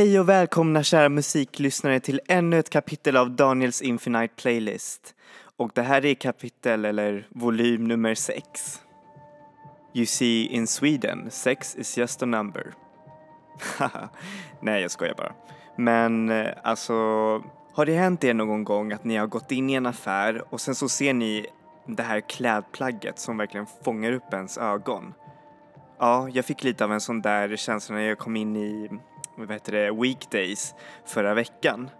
Hej och välkomna kära musiklyssnare till ännu ett kapitel av Daniels Infinite Playlist. Och det här är kapitel eller volym nummer 6. You see in Sweden, sex is just a number. Nej, jag skojar bara. Men eh, alltså, har det hänt er någon gång att ni har gått in i en affär och sen så ser ni det här klädplagget som verkligen fångar upp ens ögon? Ja, jag fick lite av en sån där känsla när jag kom in i, vad heter det, Weekdays förra veckan.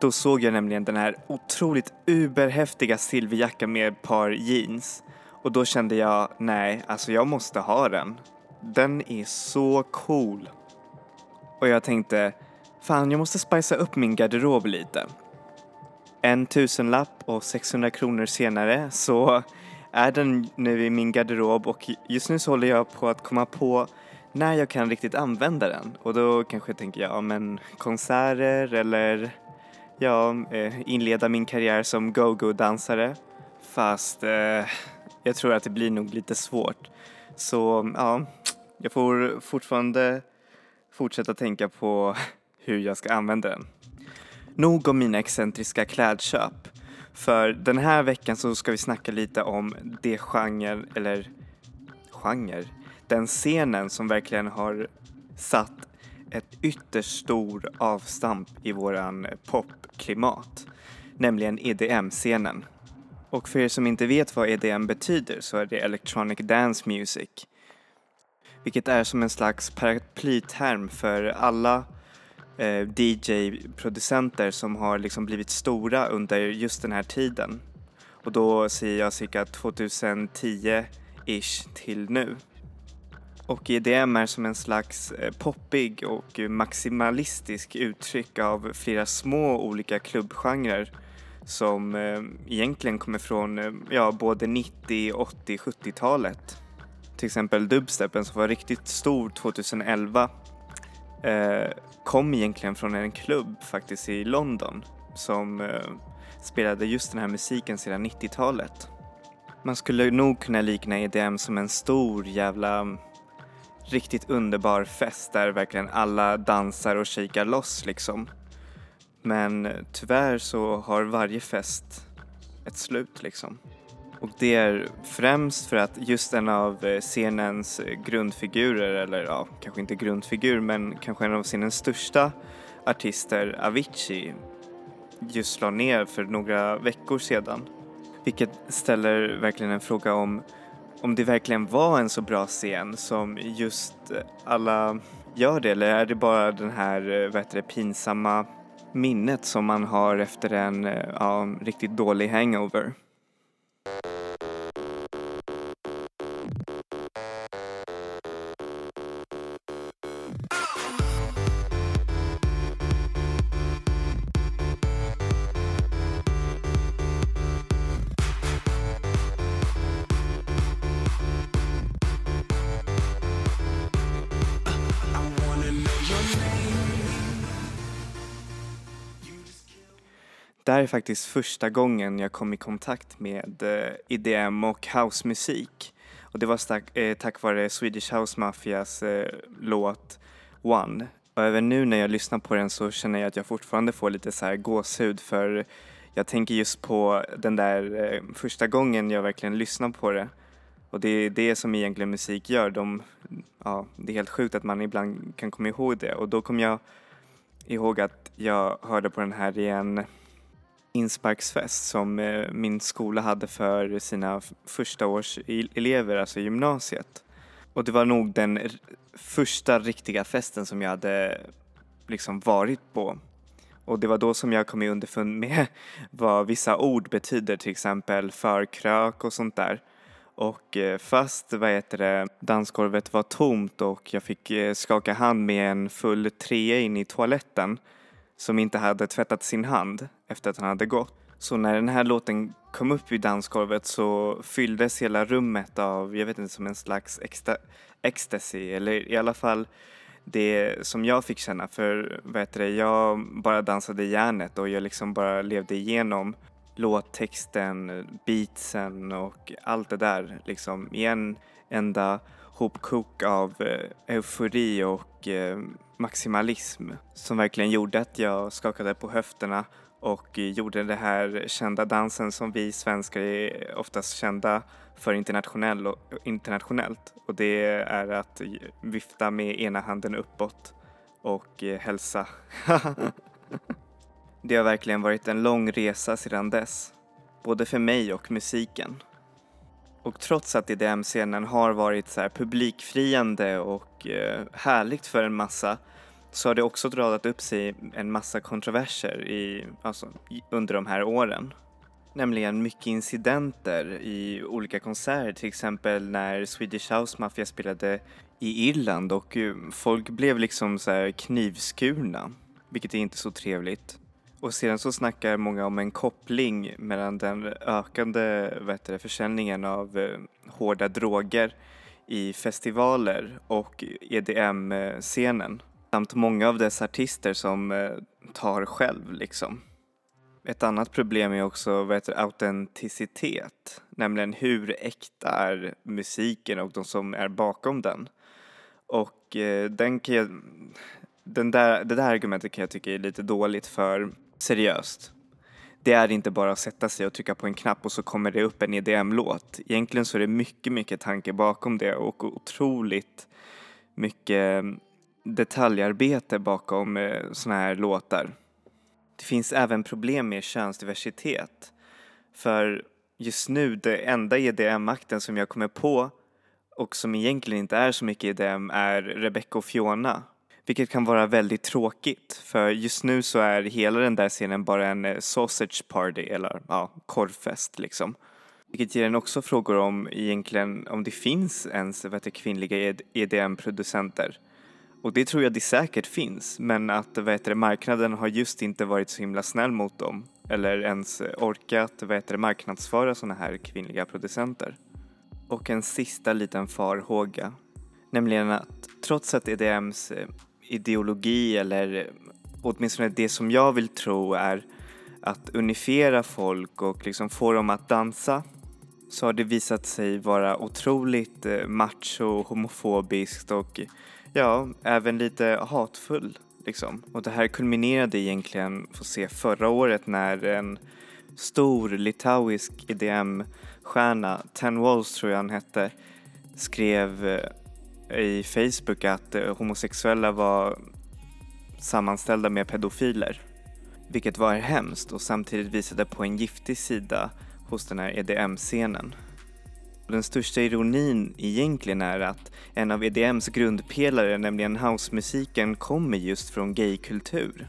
Då såg jag nämligen den här otroligt uberhäftiga silverjackan med ett par jeans. Och då kände jag, nej, alltså jag måste ha den. Den är så cool. Och jag tänkte, fan jag måste spicea upp min garderob lite. En tusenlapp och 600 kronor senare så är den nu i min garderob och just nu så håller jag på att komma på när jag kan riktigt använda den. Och då kanske tänker jag, ja men konserter eller ja, eh, inleda min karriär som go-go-dansare. Fast eh, jag tror att det blir nog lite svårt. Så ja, jag får fortfarande fortsätta tänka på hur jag ska använda den. Nog om mina excentriska klädköp. För den här veckan så ska vi snacka lite om det genre, eller genre, den scenen som verkligen har satt ett ytterst stor avstamp i våran popklimat, nämligen EDM-scenen. Och för er som inte vet vad EDM betyder så är det Electronic Dance Music, vilket är som en slags paraplyterm för alla eh, DJ-producenter som har liksom blivit stora under just den här tiden. Och då säger jag cirka 2010-ish till nu. Och EDM är som en slags eh, poppig och maximalistisk uttryck av flera små olika klubbgenrer som eh, egentligen kommer från eh, ja, både 90, 80, 70-talet. Till exempel dubstepen som var riktigt stor 2011 eh, kom egentligen från en klubb faktiskt i London som eh, spelade just den här musiken sedan 90-talet. Man skulle nog kunna likna EDM som en stor jävla riktigt underbar fest där verkligen alla dansar och kikar loss liksom. Men tyvärr så har varje fest ett slut liksom. Och det är främst för att just en av eh, scenens grundfigurer, eller ja, kanske inte grundfigur, men kanske en av scenens största artister, Avicii, just la ner för några veckor sedan. Vilket ställer verkligen en fråga om om det verkligen var en så bra scen som just alla gör det eller är det bara den här eh, vad heter det, pinsamma minnet som man har efter en eh, ja, riktigt dålig hangover. Det här är faktiskt första gången jag kom i kontakt med eh, EDM och housemusik. Och det var stack, eh, tack vare Swedish House Mafias eh, låt One. Och även nu när jag lyssnar på den så känner jag att jag fortfarande får lite så här gåshud för jag tänker just på den där eh, första gången jag verkligen lyssnar på det. Och det är det som egentligen musik gör. De, ja, det är helt sjukt att man ibland kan komma ihåg det. Och då kom jag ihåg att jag hörde på den här igen insparksfest som eh, min skola hade för sina första års e-, elever, alltså gymnasiet. Och det var nog den första riktiga festen som jag hade liksom varit på. Och det var då som jag kom i underfund med vad vissa ord betyder, till exempel förkrök och sånt där. Och eh, fast vad heter det, dansgolvet var tomt och jag fick eh, skaka hand med en full trea in i toaletten som inte hade tvättat sin hand efter att han hade gått. Så när den här låten kom upp i dansgolvet så fylldes hela rummet av, jag vet inte, som en slags ecstasy eller i alla fall det som jag fick känna för vad heter det, jag bara dansade järnet och jag liksom bara levde igenom låttexten, beatsen och allt det där liksom i en enda hopkok av eh, eufori och eh, maximalism som verkligen gjorde att jag skakade på höfterna och gjorde den här kända dansen som vi svenskar är oftast kända för internationell och, internationellt och det är att vifta med ena handen uppåt och eh, hälsa. det har verkligen varit en lång resa sedan dess, både för mig och musiken. Och trots att EDM-scenen har varit så här publikfriande och eh, härligt för en massa så har det också radat upp sig en massa kontroverser i, alltså, under de här åren. Nämligen mycket incidenter i olika konserter, till exempel när Swedish House Mafia spelade i Irland och eh, folk blev liksom så här knivskurna, vilket är inte så trevligt. Och sedan så snackar många om en koppling mellan den ökande vet du, försäljningen av eh, hårda droger i festivaler och EDM-scenen samt många av dess artister som eh, tar själv liksom. Ett annat problem är också vad heter, autenticitet, nämligen hur äkta är musiken och de som är bakom den. Och eh, den kan jag, den där, det där argumentet kan jag tycka är lite dåligt för seriöst. Det är inte bara att sätta sig och trycka på en knapp och så kommer det upp en EDM-låt. Egentligen så är det mycket, mycket tanke bakom det och otroligt mycket detaljarbete bakom eh, såna här låtar. Det finns även problem med könsdiversitet. För just nu, det enda EDM-akten som jag kommer på och som egentligen inte är så mycket EDM är Rebecca och Fiona. Vilket kan vara väldigt tråkigt för just nu så är hela den där scenen bara en eh, sausage party eller ja, korvfest liksom. Vilket ger en också frågor om egentligen om det finns ens vet du, kvinnliga EDM-producenter. Och det tror jag det säkert finns, men att vet du, marknaden har just inte varit så himla snäll mot dem eller ens orkat vet du, marknadsföra sådana här kvinnliga producenter. Och en sista liten farhåga, nämligen att trots att EDMs eh, ideologi eller åtminstone det som jag vill tro är att unifiera folk och liksom få dem att dansa så har det visat sig vara otroligt eh, macho, homofobiskt och ja, även lite hatfull liksom. Och det här kulminerade egentligen, får se, förra året när en stor litauisk EDM-stjärna, Ten Walls tror jag han hette, skrev eh, i Facebook att eh, homosexuella var sammanställda med pedofiler. Vilket var hemskt och samtidigt visade på en giftig sida hos den här EDM-scenen. Den största ironin egentligen är att en av EDMs grundpelare, nämligen housemusiken, kommer just från gaykultur.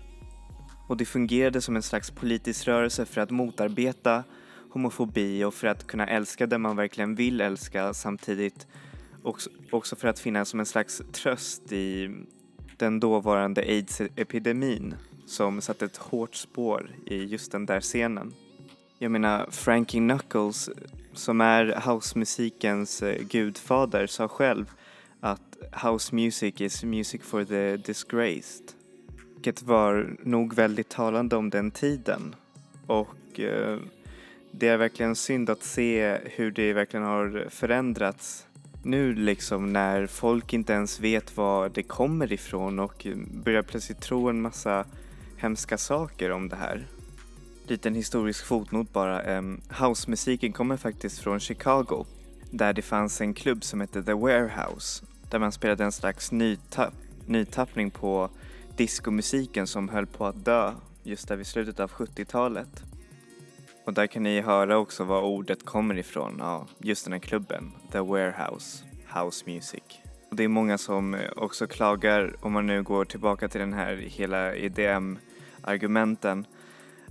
Och det fungerade som en slags politisk rörelse för att motarbeta homofobi och för att kunna älska det man verkligen vill älska samtidigt också, också för att finna som en slags tröst i den dåvarande aids-epidemin som satte ett hårt spår i just den där scenen. Jag menar, Frankie Knuckles som är housemusikens eh, gudfader sa själv att house music is music for the disgraced. Vilket var nog väldigt talande om den tiden. Och eh, det är verkligen synd att se hur det verkligen har förändrats nu liksom när folk inte ens vet var det kommer ifrån och börjar plötsligt tro en massa hemska saker om det här. Liten historisk fotnot bara. Um, Housemusiken kommer faktiskt från Chicago där det fanns en klubb som hette The Warehouse där man spelade en slags nytapp, nytappning på diskomusiken som höll på att dö just där vid slutet av 70-talet. Och där kan ni höra också var ordet kommer ifrån, ja, just den här klubben, The Warehouse, House Music. Och det är många som eh, också klagar, om man nu går tillbaka till den här hela EDM-argumenten,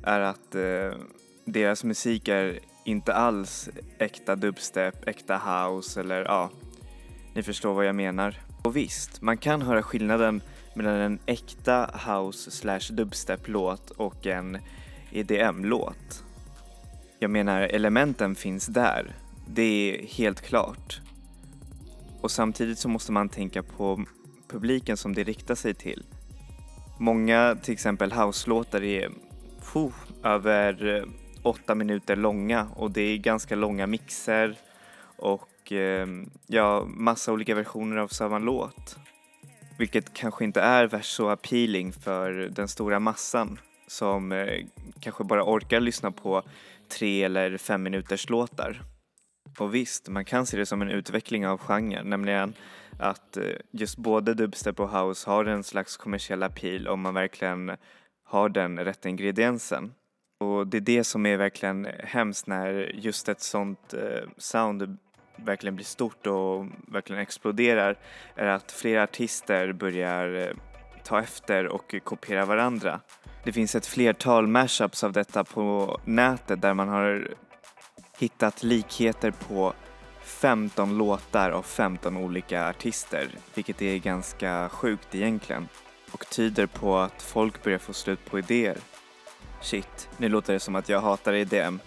är att eh, deras musik är inte alls äkta dubstep, äkta house eller ja, ni förstår vad jag menar. Och visst, man kan höra skillnaden mellan en äkta house slash dubstep-låt och en EDM-låt. Jag menar, elementen finns där. Det är helt klart. Och samtidigt så måste man tänka på publiken som det riktar sig till. Många till exempel house-låtar är puh, över eh, åtta minuter långa och det är ganska långa mixer och eh, ja, massa olika versioner av samma låt. vilket kanske inte är värst så appealing för den stora massan som eh, kanske bara orkar lyssna på tre eller fem minuters låtar. Och visst, man kan se det som en utveckling av genren, nämligen att eh, just både dubstep och house har en slags kommersiell appeal om man verkligen har den rätta ingrediensen. Och det är det som är verkligen hemskt när just ett sånt eh, sound verkligen blir stort och verkligen exploderar är att flera artister börjar eh, ta efter och kopiera varandra. Det finns ett flertal mashups av detta på nätet där man har hittat likheter på 15 låtar av 15 olika artister, vilket är ganska sjukt egentligen och tyder på att folk börjar få slut på idéer. Shit, nu låter det som att jag hatar EDM,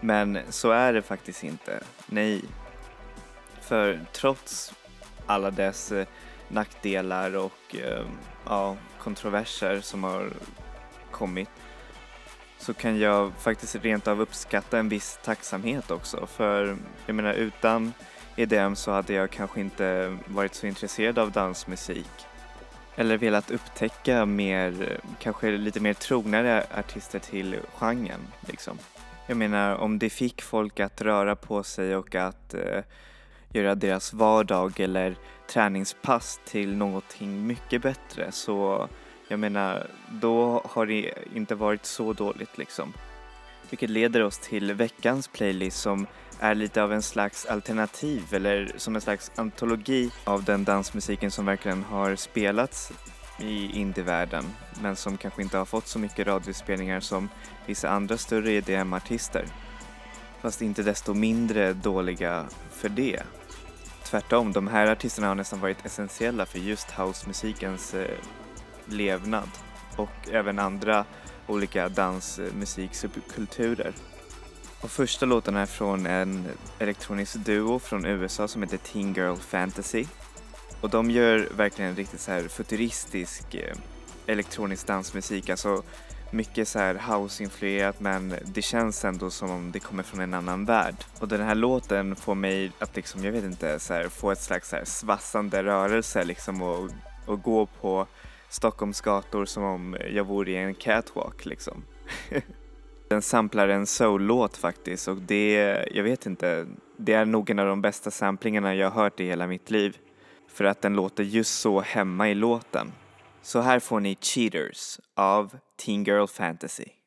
men så är det faktiskt inte. Nej. För trots alla dess eh, nackdelar och ehm, ja, kontroverser som har kommit så kan jag faktiskt rent av uppskatta en viss tacksamhet också för jag menar utan EDM så hade jag kanske inte varit så intresserad av dansmusik eller velat upptäcka mer, kanske lite mer trognare artister till genren liksom. Jag menar om det fick folk att röra på sig och att eh, göra deras vardag eller träningspass till någonting mycket bättre så jag menar, då har det inte varit så dåligt liksom. Vilket leder oss till veckans playlist som är lite av en slags alternativ eller som en slags antologi av den dansmusiken som verkligen har spelats i indievärlden men som kanske inte har fått så mycket radiospelningar som vissa andra större EDM-artister. Fast inte desto mindre dåliga för det. Tvärtom, de här artisterna har nästan varit essentiella för just housemusikens eh, levnad och även andra olika dans-, musik, subkulturer. Och första låten är från en elektronisk duo från USA som heter Teen Girl Fantasy. Och de gör verkligen riktigt så här futuristisk eh, elektronisk dansmusik, alltså mycket så här house-influerat men det känns ändå som om det kommer från en annan värld. Och den här låten får mig att liksom, jag vet inte, så här, få ett slags så här svassande rörelse liksom och, och gå på Stockholms gator som om jag vore i en catwalk liksom. Den samplar en soul-låt faktiskt och det, jag vet inte, det är nog en av de bästa samplingarna jag har hört i hela mitt liv. För att den låter just så hemma i låten. Så här får ni Cheaters av Teen Girl Fantasy.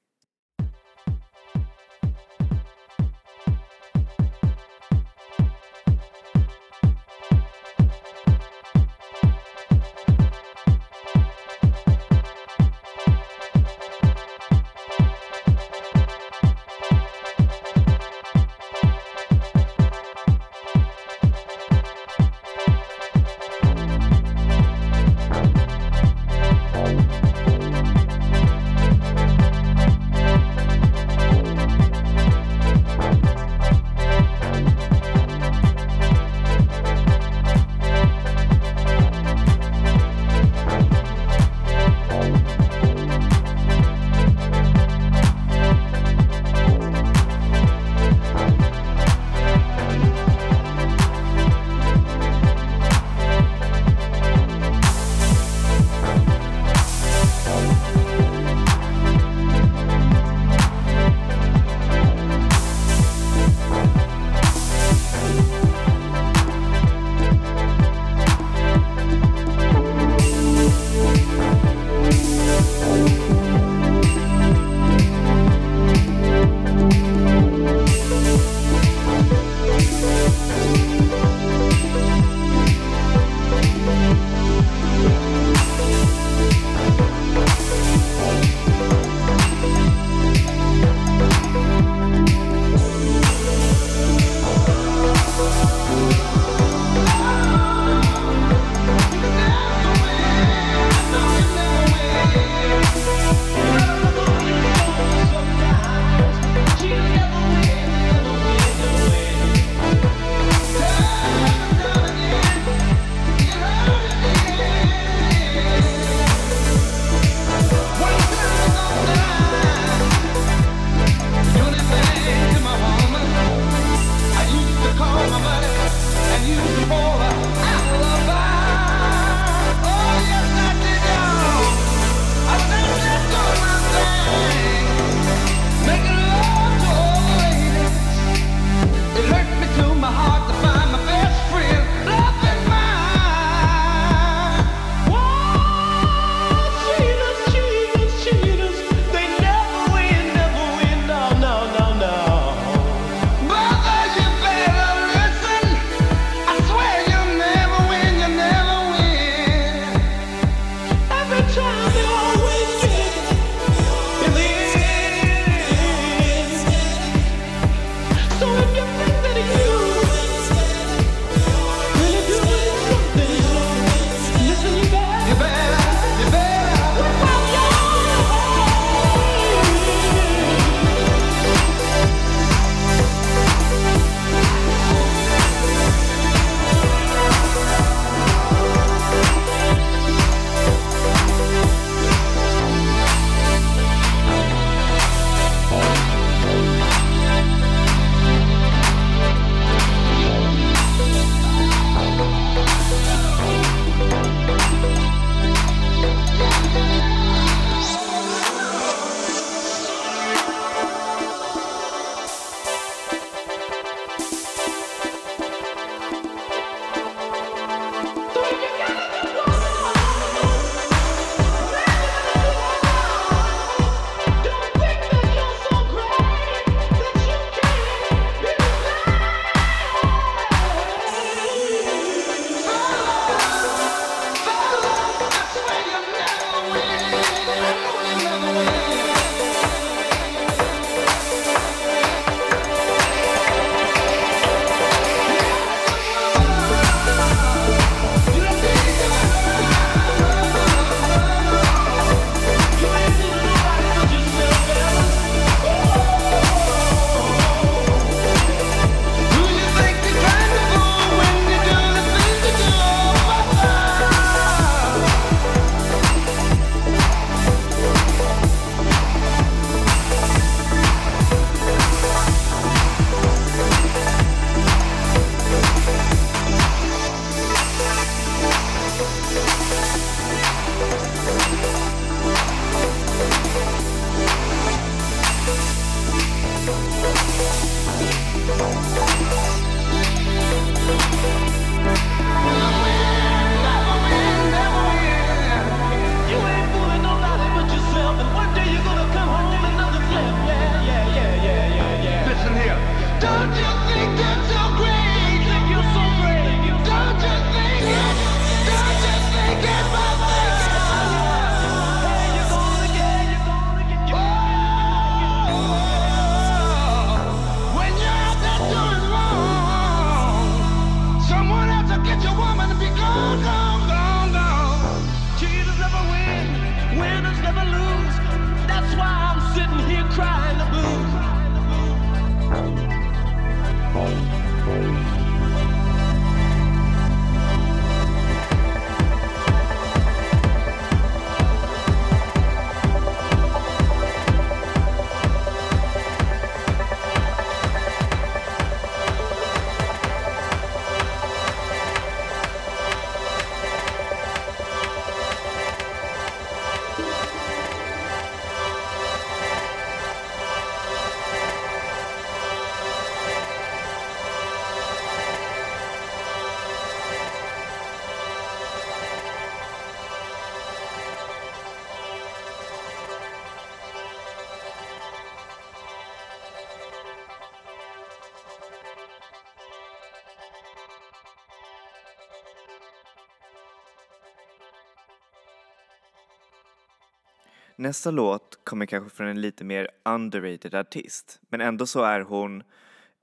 Nästa låt kommer kanske från en lite mer underrated artist, men ändå så är hon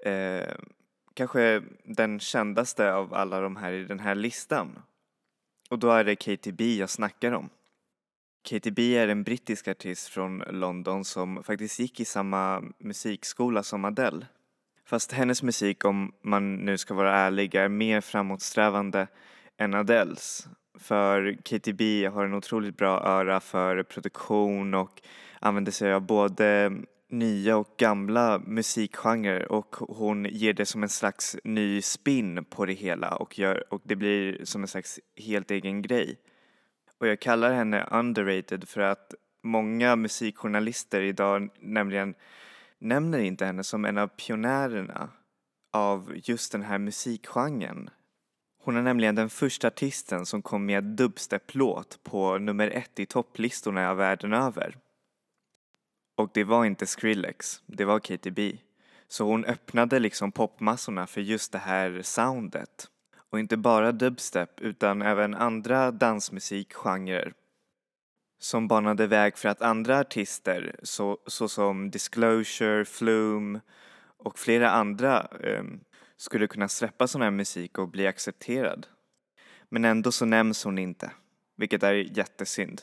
eh, kanske den kändaste av alla de här i den här listan. Och då är det KTB B jag snackar om. KTB B är en brittisk artist från London som faktiskt gick i samma musikskola som Adele. Fast hennes musik, om man nu ska vara ärlig, är mer framåtsträvande än Adeles. För Katy B har en otroligt bra öra för produktion och använder sig av både nya och gamla musikgenrer och hon ger det som en slags ny spin på det hela och, gör, och det blir som en slags helt egen grej. Och jag kallar henne underrated för att många musikjournalister idag nämligen nämner inte henne som en av pionjärerna av just den här musikgenren. Hon är nämligen den första artisten som kom med dubstep-låt på nummer ett i topplistorna världen över. Och det var inte Skrillex, det var Katy B. Så hon öppnade liksom popmassorna för just det här soundet. Och inte bara dubstep utan även andra dansmusikgenrer som banade väg för att andra artister så, såsom Disclosure, Flume och flera andra eh, skulle kunna släppa sån här musik och bli accepterad. Men ändå så nämns hon inte, vilket är jättesynd.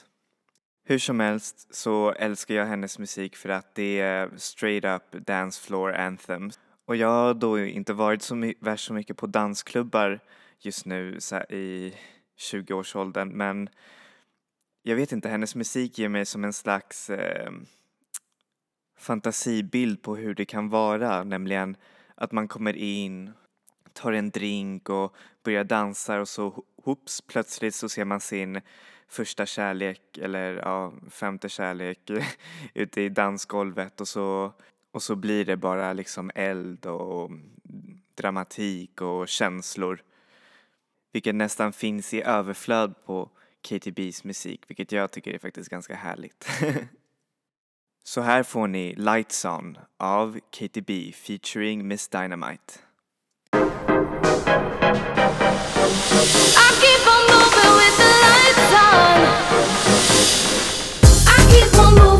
Hur som helst så älskar jag hennes musik för att det är straight up dance floor anthems. Och jag har då inte varit så värst så mycket på dansklubbar just nu så i 20-årsåldern men jag vet inte, hennes musik ger mig som en slags eh, fantasibild på hur det kan vara, nämligen att man kommer in, tar en drink och börjar dansa och så hoops, plötsligt så ser man sin första kärlek eller ja, femte kärlek ute i dansgolvet och så, och så blir det bara liksom eld och dramatik och känslor. Vilket nästan finns i överflöd på KTBs musik, vilket jag tycker är faktiskt ganska härligt. Så här får ni Lights On av Katy B featuring Miss Dynamite. I'ma turn and them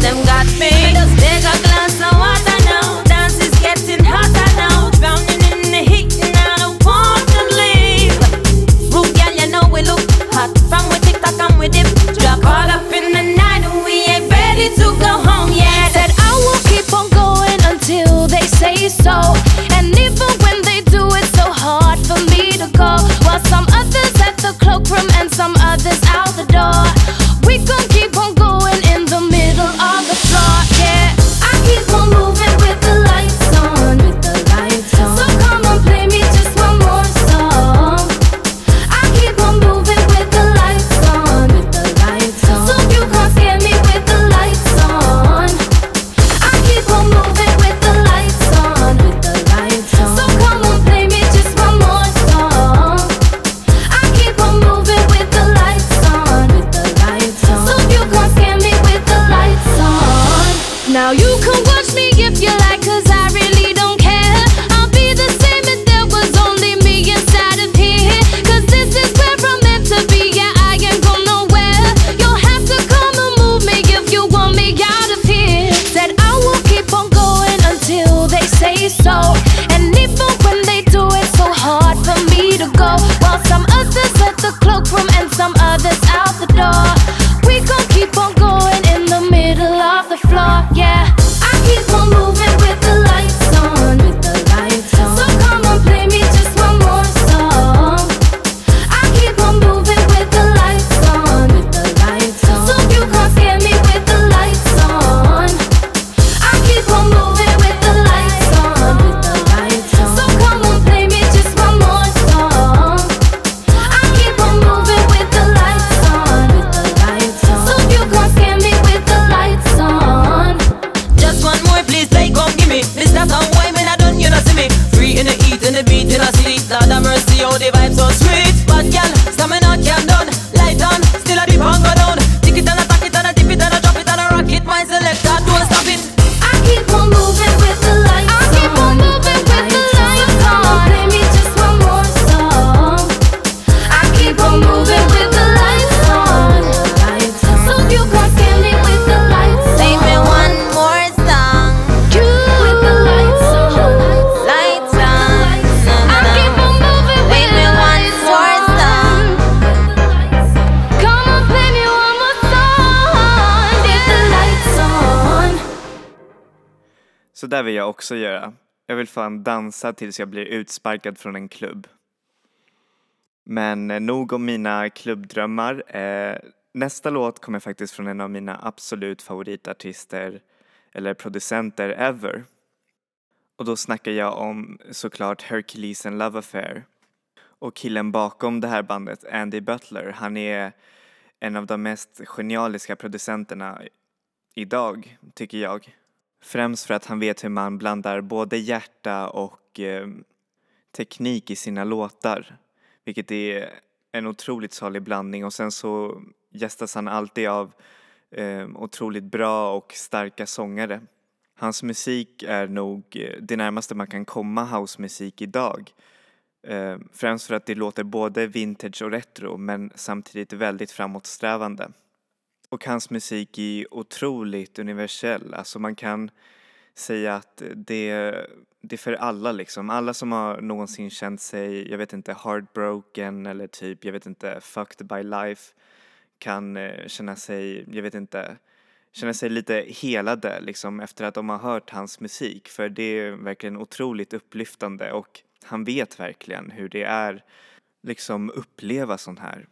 them got me. vibes so sweet. Där vill jag också göra. Jag vill fan dansa tills jag blir utsparkad från en klubb. Men eh, nog om mina klubbdrömmar. Eh, nästa låt kommer faktiskt från en av mina absolut favoritartister eller producenter ever. Och då snackar jag om såklart Hercules and Love Affair. Och killen bakom det här bandet, Andy Butler, han är en av de mest genialiska producenterna idag, tycker jag. Främst för att han vet hur man blandar både hjärta och eh, teknik i sina låtar. Vilket är en otroligt salig blandning och sen så gästas han alltid av eh, otroligt bra och starka sångare. Hans musik är nog eh, det närmaste man kan komma housemusik idag. Eh, främst för att det låter både vintage och retro men samtidigt väldigt framåtsträvande. Och hans musik är otroligt universell. Alltså man kan säga att det, det är för alla liksom. Alla som har någonsin känt sig, jag vet inte, heartbroken eller typ, jag vet inte, fucked by life kan eh, känna sig, jag vet inte, känna sig lite helade liksom efter att de har hört hans musik. För det är verkligen otroligt upplyftande och han vet verkligen hur det är liksom uppleva sånt här.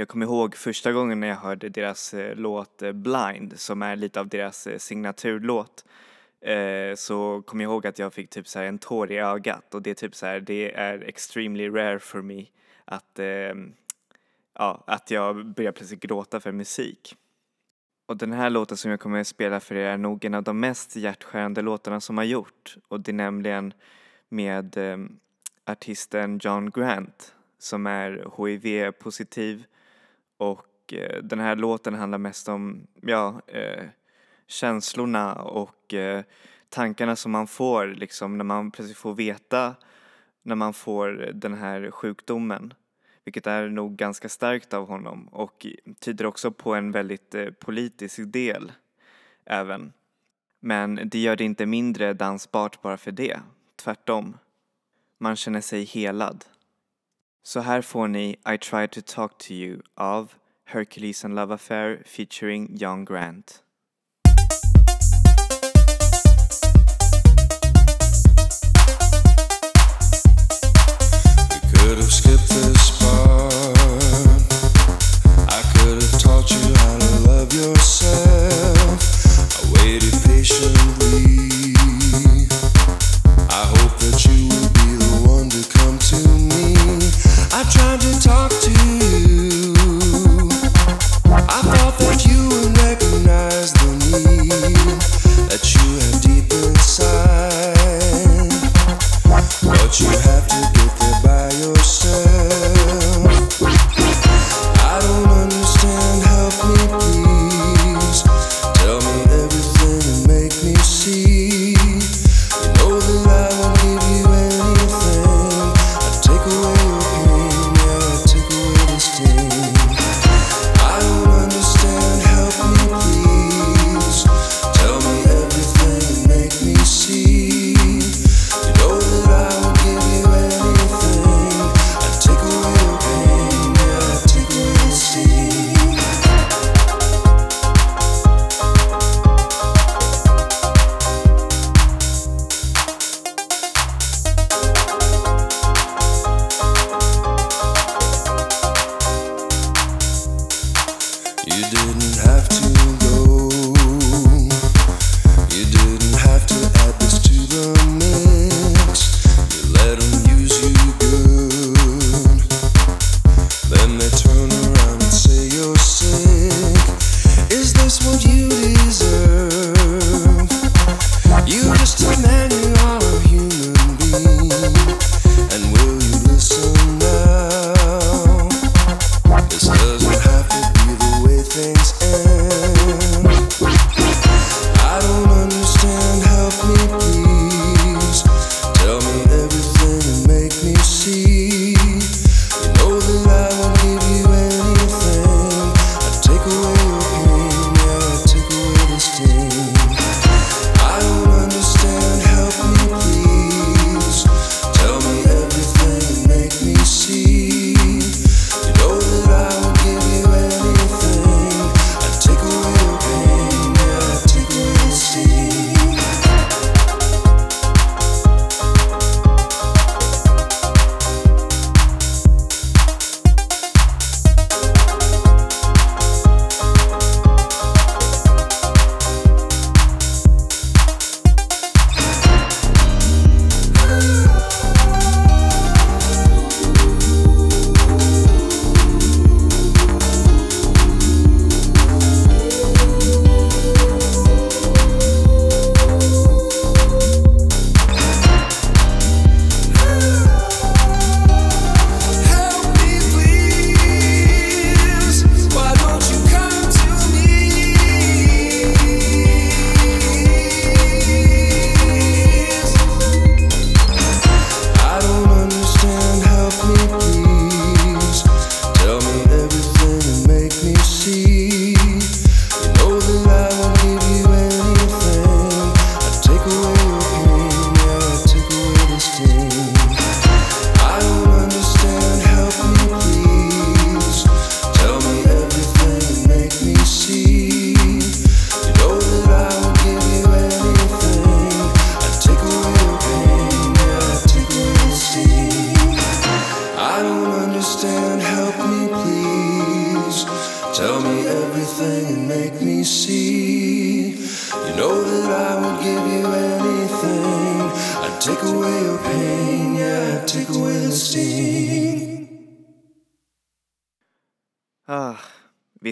Jag kommer ihåg första gången när jag hörde deras eh, låt eh, Blind som är lite av deras eh, signaturlåt eh, så kom jag ihåg att jag fick typ så här en tår i ögat och det är typ så här, det är extremely rare for me att, eh, ja, att jag börjar plötsligt gråta för musik. Och den här låten som jag kommer att spela för er är nog en av de mest hjärtskärande låtarna som har gjort och det är nämligen med eh, artisten John Grant som är HIV-positiv och eh, den här låten handlar mest om, ja, eh, känslorna och eh, tankarna som man får liksom när man plötsligt får veta när man får den här sjukdomen. Vilket är nog ganska starkt av honom och tyder också på en väldigt eh, politisk del även. Men det gör det inte mindre dansbart bara för det. Tvärtom. Man känner sig helad. Så här får ni I Try To Talk To You av Hercules and Love Affair featuring John Grant. Could have skipped this part.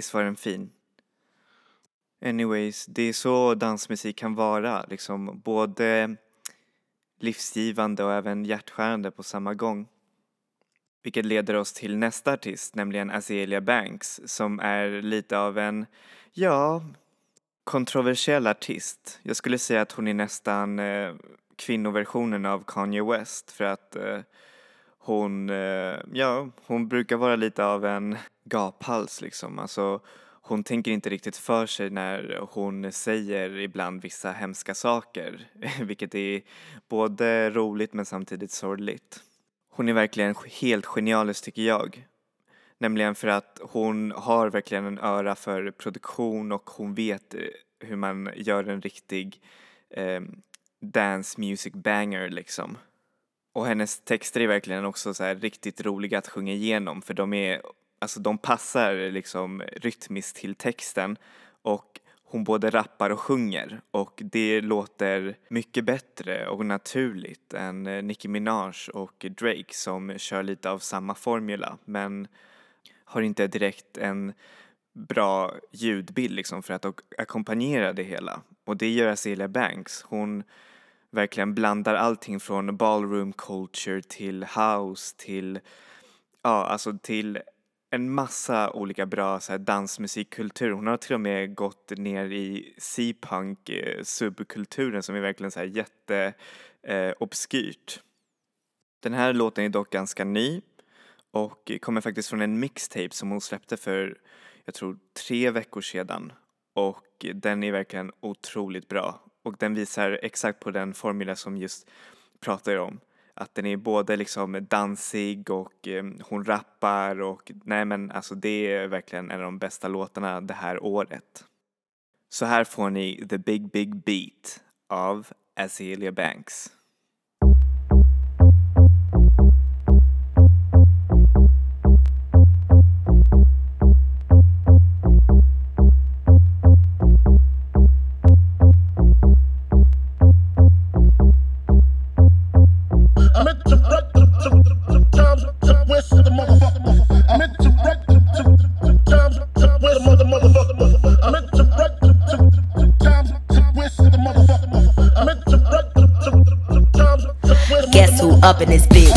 Visst var den fin. Anyways, det är så dansmusik kan vara, liksom både livsgivande och även hjärtskärande på samma gång. Vilket leder oss till nästa artist, nämligen Azealia Banks, som är lite av en, ja, kontroversiell artist. Jag skulle säga att hon är nästan eh, kvinnoversionen av Kanye West för att eh, hon, eh, ja, hon brukar vara lite av en gaphals liksom. Alltså, hon tänker inte riktigt för sig när hon säger ibland vissa hemska saker, vilket är både roligt men samtidigt sorgligt. Hon är verkligen helt genialisk tycker jag. Nämligen för att hon har verkligen en öra för produktion och hon vet eh, hur man gör en riktig eh, dance music banger liksom. Och hennes texter är verkligen också så här riktigt roliga att sjunga igenom för de är, alltså de passar liksom rytmiskt till texten och hon både rappar och sjunger och det låter mycket bättre och naturligt än eh, Nicki Minaj och Drake som kör lite av samma formula men har inte direkt en bra ljudbild liksom för att ackompanjera det hela. Och det gör Azealia Banks. Hon verkligen blandar allting från ballroom culture till house till, ja alltså till en massa olika bra så här, dansmusikkultur. Hon har till och med gått ner i C-punk eh, subkulturen som är verkligen så här jätte eh, obskyrt. Den här låten är dock ganska ny och kommer faktiskt från en mixtape som hon släppte för, jag tror, tre veckor sedan. Och den är verkligen otroligt bra. Och den visar exakt på den formula som just pratar om. Att den är både liksom dansig och eh, hon rappar och nej men alltså det är verkligen en av de bästa låtarna det här året. Så här får ni The Big Big Beat av Azealia Banks. Up in this bitch?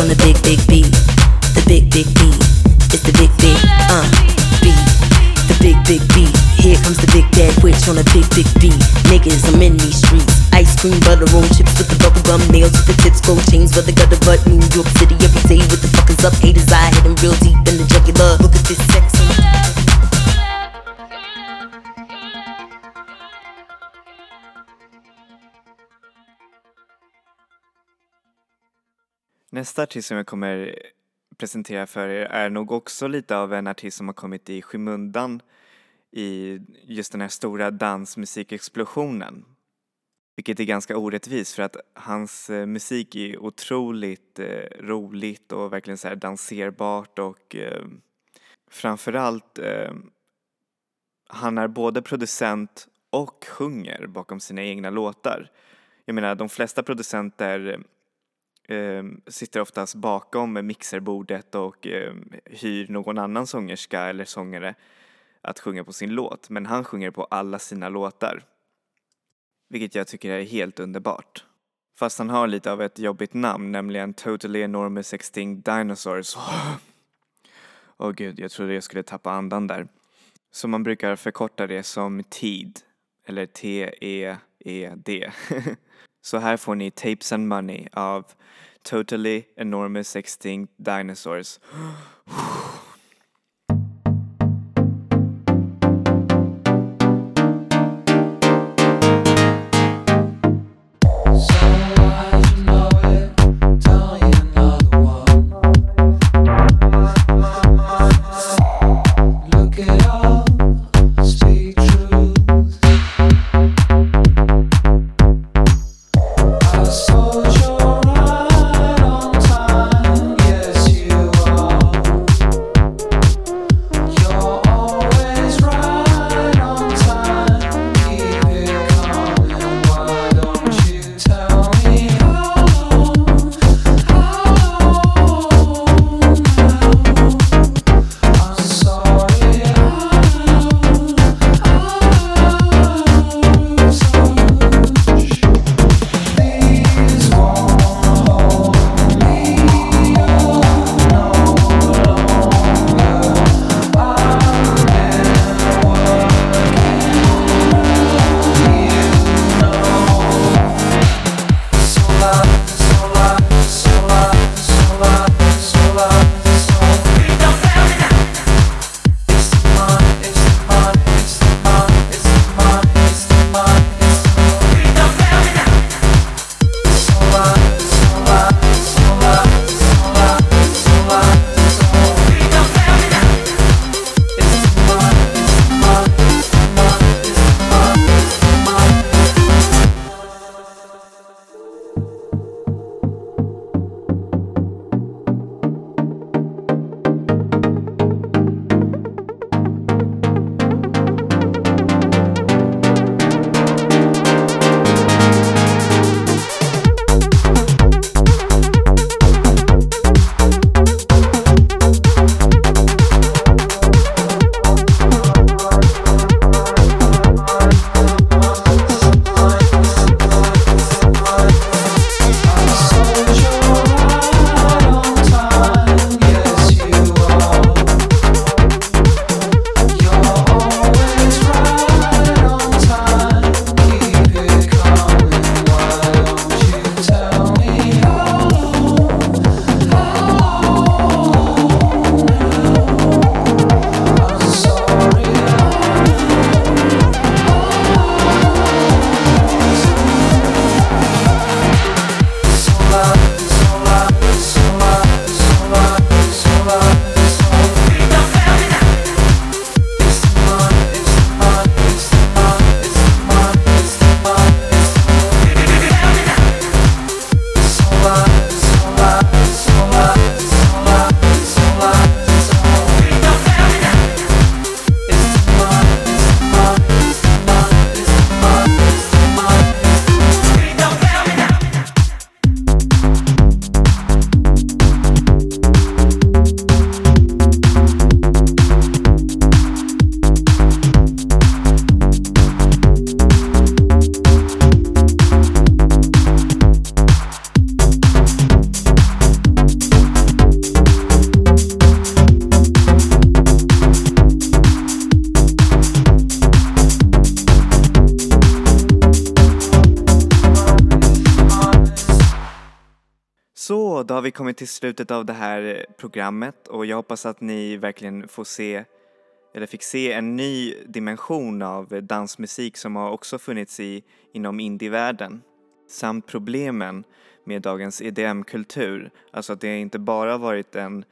On the big, big beat. The big, big beat. It's the big, big, uh, beat. The big, big beat. Here comes the big bad witch on a big, big beat. Niggas, I'm in these streets. Ice cream, butter, roll chips with the bubble gum nails with the tips, gold chains for the gutter butt. New York City every day with the fuckers up. Haters, I hit 'em real deep in the jugular. Look at this sexy. Nästa artist som jag kommer presentera för er är nog också lite av en artist som har kommit i skymundan i just den här stora dansmusikexplosionen. Vilket är ganska orättvist för att hans eh, musik är otroligt eh, roligt och verkligen så här danserbart och eh, framförallt eh, han är både producent och sjunger bakom sina egna låtar. Jag menar de flesta producenter eh, sitter oftast bakom mixerbordet och eh, hyr någon annan sångerska eller sångare att sjunga på sin låt. Men han sjunger på alla sina låtar. Vilket jag tycker är helt underbart. Fast han har lite av ett jobbigt namn, nämligen Totally Enormous Extinct Dinosaurs. Åh oh, gud, jag trodde jag skulle tappa andan där. Så man brukar förkorta det som TEED, eller T-E-E-D. Så här får ni Tapes and Money av Totally Enormous Extinct Dinosaurs. Till slutet av det här programmet och jag hoppas att ni verkligen får se eller fick se en ny dimension av dansmusik som har också funnits i, inom indievärlden. Samt problemen med dagens EDM-kultur. Alltså att det inte bara varit en,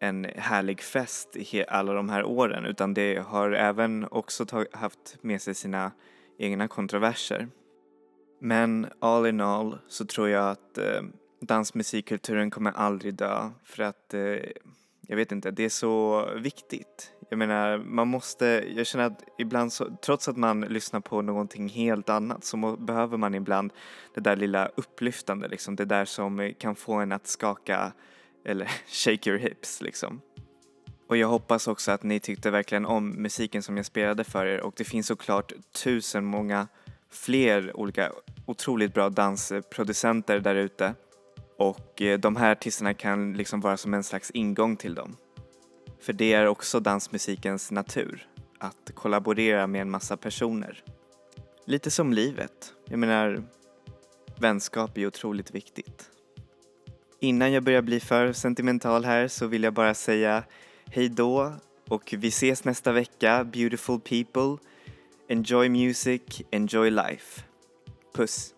en härlig fest i he- alla de här åren utan det har även också tag- haft med sig sina egna kontroverser. Men all in all så tror jag att eh, dansmusikkulturen kommer aldrig dö för att eh, jag vet inte, det är så viktigt. Jag menar, man måste, jag känner att ibland så, trots att man lyssnar på någonting helt annat så må, behöver man ibland det där lilla upplyftande liksom, det där som kan få en att skaka eller shake your hips liksom. Och jag hoppas också att ni tyckte verkligen om musiken som jag spelade för er och det finns såklart tusen många fler olika otroligt bra dansproducenter där ute och eh, de här artisterna kan liksom vara som en slags ingång till dem. För det är också dansmusikens natur, att kollaborera med en massa personer. Lite som livet. Jag menar, vänskap är otroligt viktigt. Innan jag börjar bli för sentimental här så vill jag bara säga hej då och vi ses nästa vecka, beautiful people. Enjoy music, enjoy life. Puss!